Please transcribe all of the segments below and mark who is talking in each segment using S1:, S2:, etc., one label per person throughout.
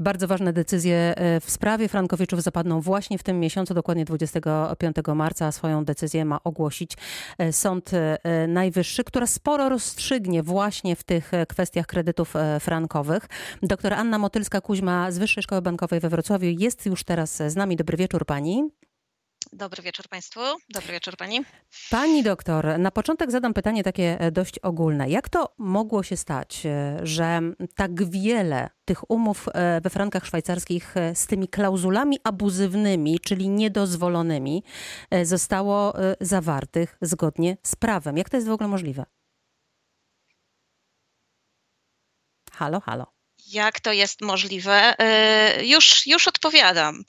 S1: Bardzo ważne decyzje e, w sprawie Frankowiczów zapadną właśnie w tym miesiącu, dokładnie 25 marca. Swoją decyzję ma ogłosić e, Sąd e, Najwyższy, która sporo rozstrzygnie właśnie w tych kwestiach kredytów frankowych. Doktor Anna Motylska-Kuźma z Wyższej Szkoły Bankowej we Wrocławiu jest już teraz z nami. Dobry wieczór pani.
S2: Dobry wieczór Państwu. Dobry wieczór Pani.
S1: Pani doktor, na początek zadam pytanie takie e, dość ogólne. Jak to mogło się stać, e, że tak wiele tych umów e, we frankach szwajcarskich z tymi klauzulami abuzywnymi, czyli niedozwolonymi, zostało zawartych zgodnie z prawem? Jak to jest w ogóle możliwe? Halo, halo.
S2: Jak to jest możliwe? Już, już odpowiadam.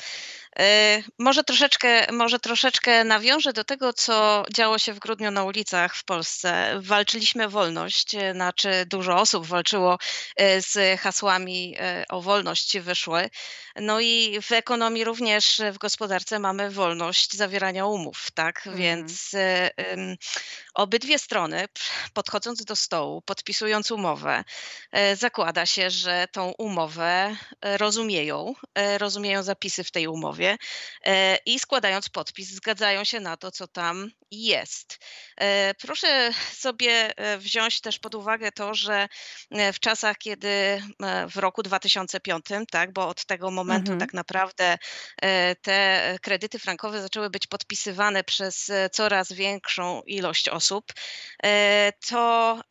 S2: E, może troszeczkę, może troszeczkę nawiążę do tego, co działo się w grudniu na ulicach w Polsce. Walczyliśmy o wolność, e, znaczy dużo osób walczyło e, z hasłami o wolność wyszły. No i w ekonomii również, w gospodarce mamy wolność zawierania umów, tak? Mm. Więc um, obydwie strony podchodząc do stołu, podpisując umowę, zakłada się, że tą umowę rozumieją, rozumieją zapisy w tej umowie E, i składając podpis zgadzają się na to, co tam jest. E, proszę sobie e, wziąć też pod uwagę to, że w czasach, kiedy w roku 2005, tak, bo od tego momentu mhm. tak naprawdę te kredyty frankowe zaczęły być podpisywane przez coraz większą ilość osób, to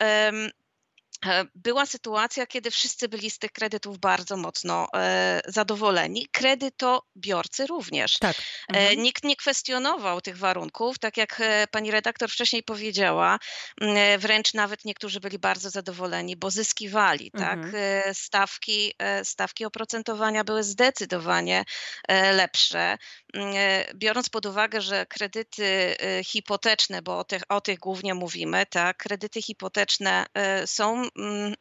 S2: była sytuacja, kiedy wszyscy byli z tych kredytów bardzo mocno e, zadowoleni. Kredytobiorcy również. Tak. E, mhm. Nikt nie kwestionował tych warunków, tak jak e, pani redaktor wcześniej powiedziała, e, wręcz nawet niektórzy byli bardzo zadowoleni, bo zyskiwali. Tak? Mhm. Tak? Stawki, stawki oprocentowania były zdecydowanie lepsze. Biorąc pod uwagę, że kredyty hipoteczne, bo o tych, o tych głównie mówimy, tak? kredyty hipoteczne są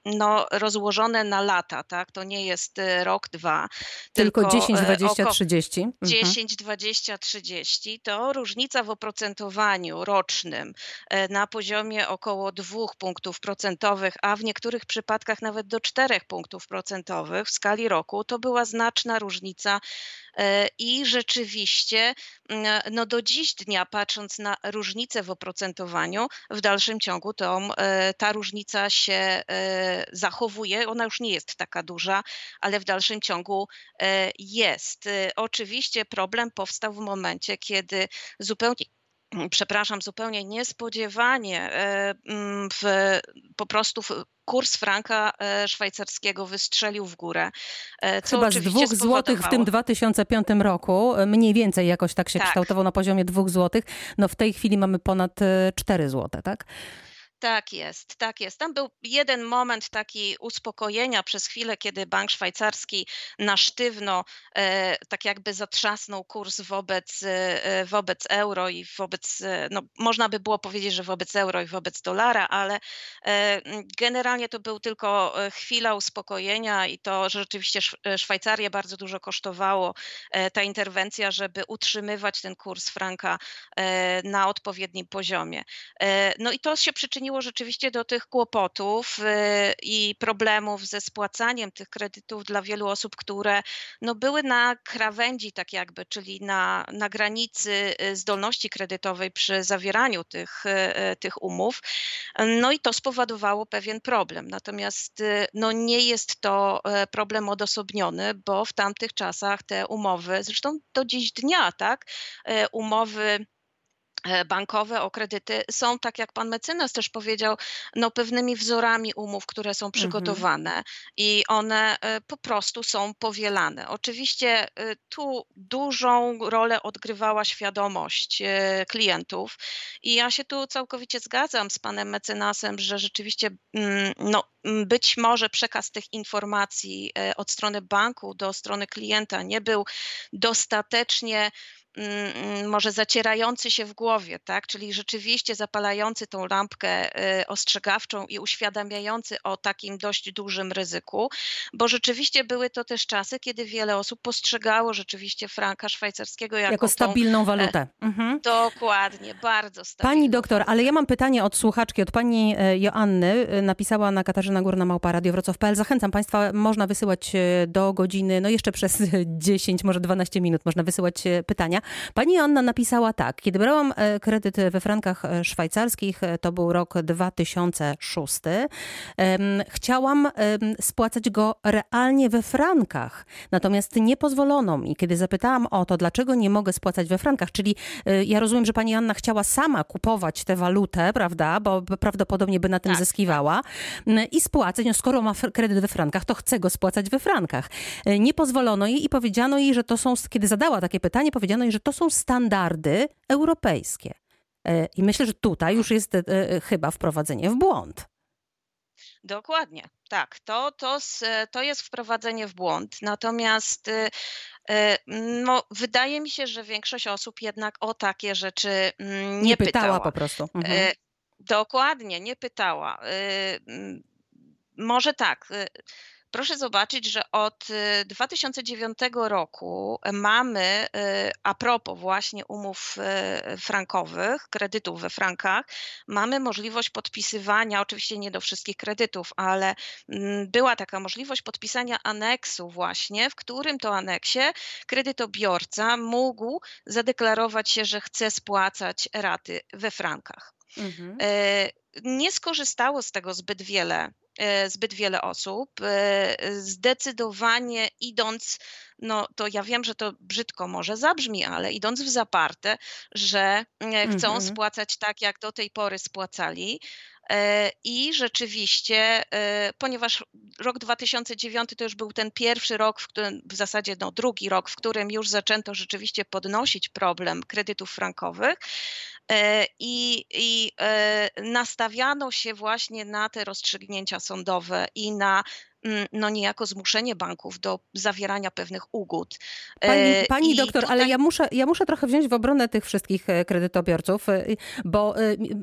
S2: no, rozłożone na lata, tak? To nie jest y, rok, dwa.
S1: Tylko, tylko 10, 20, 30.
S2: 10, 20, 30 to różnica w oprocentowaniu rocznym e, na poziomie około 2 punktów procentowych, a w niektórych przypadkach nawet do 4 punktów procentowych w skali roku, to była znaczna różnica I rzeczywiście, mm, no do dziś dnia, patrząc na różnicę w oprocentowaniu, w dalszym ciągu e, ta różnica się e, zachowuje. Ona już nie jest taka duża, ale w dalszym ciągu jest. Oczywiście problem powstał w momencie, kiedy zupełnie przepraszam, zupełnie niespodziewanie mm, w, po prostu w, kurs franka e, szwajcarskiego wystrzelił w górę.
S1: E, Chyba z dwóch złotych w tym 2005 roku, e, mniej więcej jakoś tak się tak. kształtował na poziomie dwóch złotych. No w tej chwili mamy ponad 4 złote, tak?
S2: Tak jest, tak jest. Tam był jeden moment taki uspokojenia przez chwilę, kiedy bank szwajcarski na sztywno e, tak jakby zatrzasnął kurs wobec, e, wobec euro i wobec, e, no można by było powiedzieć, że wobec euro i wobec dolara, ale e, generalnie to był tylko e, chwila uspokojenia i to rzeczywiście e, Szwajcarię bardzo dużo kosztowało ta interwencja, żeby utrzymywać ten kurs franka na odpowiednim poziomie. No i to się przyczyniło doprowadziło rzeczywiście do tych kłopotów y, i problemów ze spłacaniem tych kredytów dla wielu osób, które no, były na krawędzi, tak jakby, czyli na, na granicy y, zdolności kredytowej przy zawieraniu tych, y, tych umów. No i to spowodowało pewien problem. Natomiast no, nie jest to problem odosobniony, bo w tamtych czasach te umowy, zresztą do dziś dnia, tak, umowy bankowe o kredyty są, tak jak pan mecenas też powiedział, no pewnymi wzorami umów, które są mhm. przygotowane mhm. i one e, po prostu są powielane. Oczywiście e, tu dużą rolę odgrywała świadomość klientów i ja się tu całkowicie zgadzam z panem mecenasem, że rzeczywiście mm, no, być może przekaz tych informacji od strony banku do strony klienta nie był dostatecznie mm, mm, może zacierający się w głowie, tak? czyli rzeczywiście zapalający tą lampkę y, ostrzegawczą i uświadamiający o takim dość dużym ryzyku, bo rzeczywiście były to też czasy, kiedy wiele osób postrzegało rzeczywiście franka szwajcarskiego jako,
S1: jako stabilną tą, walutę.
S2: Mhm. Dokładnie, bardzo stabilną.
S1: Pani doktor, ale ja mam pytanie od słuchaczki, od pani e, Joanny. E, napisała na Katarzyna Górna Małpa Radio Wrocław.pl. Zachęcam Państwa, można wysyłać e, do godziny, no jeszcze przez 10, może 12 minut można wysyłać pytania. Pani Joanna napisała tak. Kiedy brałam kredyt we frankach szwajcarskich, to był rok 2006, chciałam spłacać go realnie we frankach. Natomiast nie pozwolono mi. Kiedy zapytałam o to, dlaczego nie mogę spłacać we frankach, czyli ja rozumiem, że pani Joanna chciała sama kupować tę walutę, prawda, bo prawdopodobnie by na tym tak. zyskiwała i spłacać, no skoro ma kredyt we frankach, to chce go spłacać we frankach. E, nie pozwolono jej i powiedziano jej, że to są, kiedy zadała takie pytanie, powiedziano jej, że to są standardy europejskie. E, I myślę, że tutaj już jest e, chyba wprowadzenie w błąd.
S2: Dokładnie, tak. To, to, to jest wprowadzenie w błąd. Natomiast no, wydaje mi się, że większość osób jednak o takie rzeczy mm, nie,
S1: nie
S2: pytała.
S1: pytała po prostu. Mhm.
S2: Dokładnie, nie pytała. Może tak. Proszę zobaczyć, że od 2009 y, roku mamy, y, a propos właśnie umów y, frankowych, kredytów we frankach, mamy możliwość podpisywania, oczywiście nie do wszystkich kredytów, ale mm, była taka możliwość podpisania aneksu właśnie, w którym to aneksie kredytobiorca mógł zadeklarować się, że chce spłacać raty we frankach. Mhm. Nie skorzystało z tego zbyt wiele zbyt wiele osób. E, zdecydowanie idąc, no to ja wiem, że to brzydko może zabrzmi, ale idąc w zaparte, że e, chcą mm -hmm. spłacać tak, jak do tej pory spłacali, i rzeczywiście, ponieważ rok 2009 to już był ten pierwszy rok, w którym w zasadzie no, drugi rok, w którym już zaczęto rzeczywiście podnosić problem kredytów frankowych, E, i, i e, nastawiano się właśnie na te rozstrzygnięcia sądowe i na no niejako zmuszenie banków do zawierania pewnych ugód.
S1: Pani, e, pani doktor, tutaj... ale ja muszę, ja muszę trochę wziąć w obronę tych wszystkich e, kredytobiorców, e, bo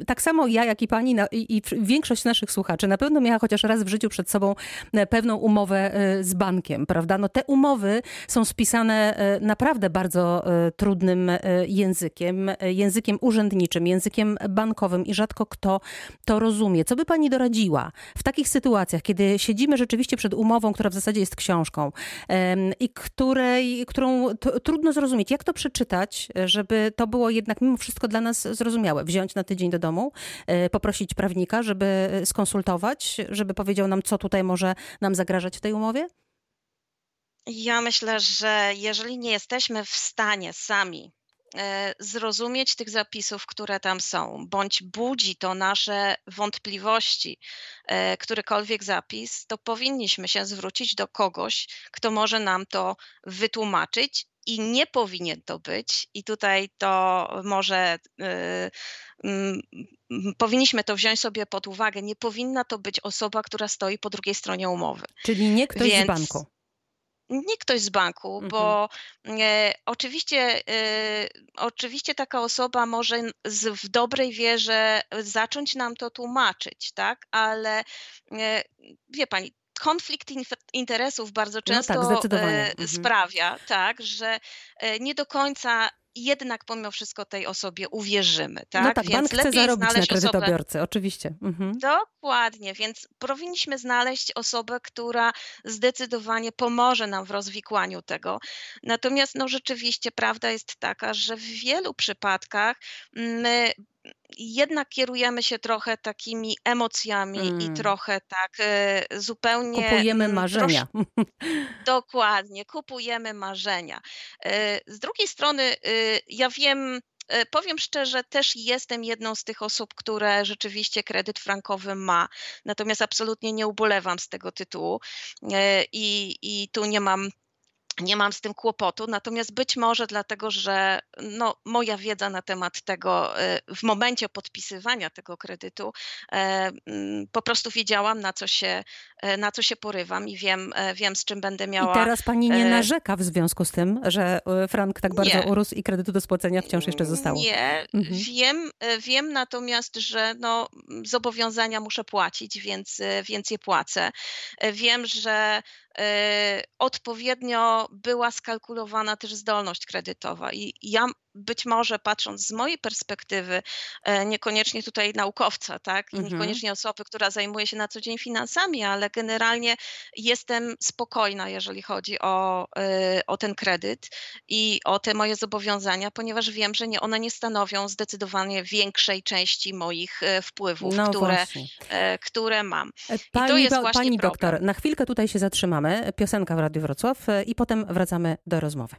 S1: tak samo ja, jak i pani i większość naszych słuchaczy na pewno miała chociaż raz w życiu przed sobą pewną umowę z bankiem, prawda? No te umowy są spisane naprawdę bardzo trudnym językiem, językiem urzędniczym, językiem bankowym i rzadko kto to rozumie. Co by pani doradziła w takich sytuacjach, kiedy siedzimy rzeczywiście przed umową, która w zasadzie jest książką i której, którą trudno zrozumieć. Jak to przeczytać, żeby to było jednak mimo wszystko dla nas zrozumiałe? Wziąć na tydzień do domu, e, poprosić prawnika, żeby skonsultować, żeby powiedział nam, co tutaj może nam zagrażać w tej umowie?
S2: Ja myślę, że jeżeli nie jesteśmy w stanie sami zrozumieć tych zapisów, które tam są, bądź budzi to nasze wątpliwości, e, którykolwiek zapis, to powinniśmy się zwrócić do kogoś, kto może nam to wytłumaczyć. I nie powinien to być, i tutaj to może y, powinniśmy to wziąć sobie pod uwagę. Nie powinna to być osoba, która stoi po drugiej stronie umowy.
S1: Czyli nie ktoś Więc, z banku
S2: nie ktoś z banku, mhm. bo e, oczywiście, e, oczywiście taka osoba może z, w dobrej wierze zacząć nam to tłumaczyć, tak? Ale e, wie pani, konflikt interesów bardzo często no tak, mhm. sprawia, tak, że e, nie do końca jednak pomimo wszystko tej osobie uwierzymy. Tak?
S1: No tak, więc bank chce zarobić na kredytobiorcy, osobę... oczywiście.
S2: Mhm. Dokładnie, więc powinniśmy znaleźć osobę, która zdecydowanie pomoże nam w rozwikłaniu tego. Natomiast no rzeczywiście prawda jest taka, że w wielu przypadkach my jednak kierujemy się trochę takimi emocjami mm. i trochę tak y, zupełnie.
S1: Kupujemy mm, marzenia.
S2: dokładnie, kupujemy marzenia. Y, z drugiej strony, y, ja wiem, Powiem szczerze, też jestem jedną z tych osób, które rzeczywiście kredyt frankowy ma, natomiast absolutnie nie ubolewam z tego tytułu i, i tu nie mam nie mam z tym kłopotu, natomiast być może dlatego, że no, moja wiedza na temat tego e, w momencie podpisywania tego kredytu e, po prostu wiedziałam, na co się na co się porywam i wiem, wiem z czym będę miała.
S1: I teraz pani nie narzeka w związku z tym, że frank tak bardzo nie. urósł i kredytu do spłacenia wciąż jeszcze zostało?
S2: Nie, mhm. wiem, wiem natomiast, że no, zobowiązania muszę płacić, więc, więc je płacę. Wiem, że odpowiednio była skalkulowana też zdolność kredytowa i ja być może patrząc z mojej perspektywy, e, niekoniecznie tutaj naukowca, tak, mhm. niekoniecznie osoby, która zajmuje się na co dzień finansami, ale generalnie jestem spokojna, jeżeli chodzi o, e, o ten kredyt i o te moje zobowiązania, ponieważ wiem, że nie, one nie stanowią zdecydowanie większej części moich e, wpływów, no które, które mam.
S1: Pani, I to jest właśnie pani doktor, na chwilkę tutaj się zatrzymamy. Piosenka w Radiu Wrocław i potem wracamy do rozmowy.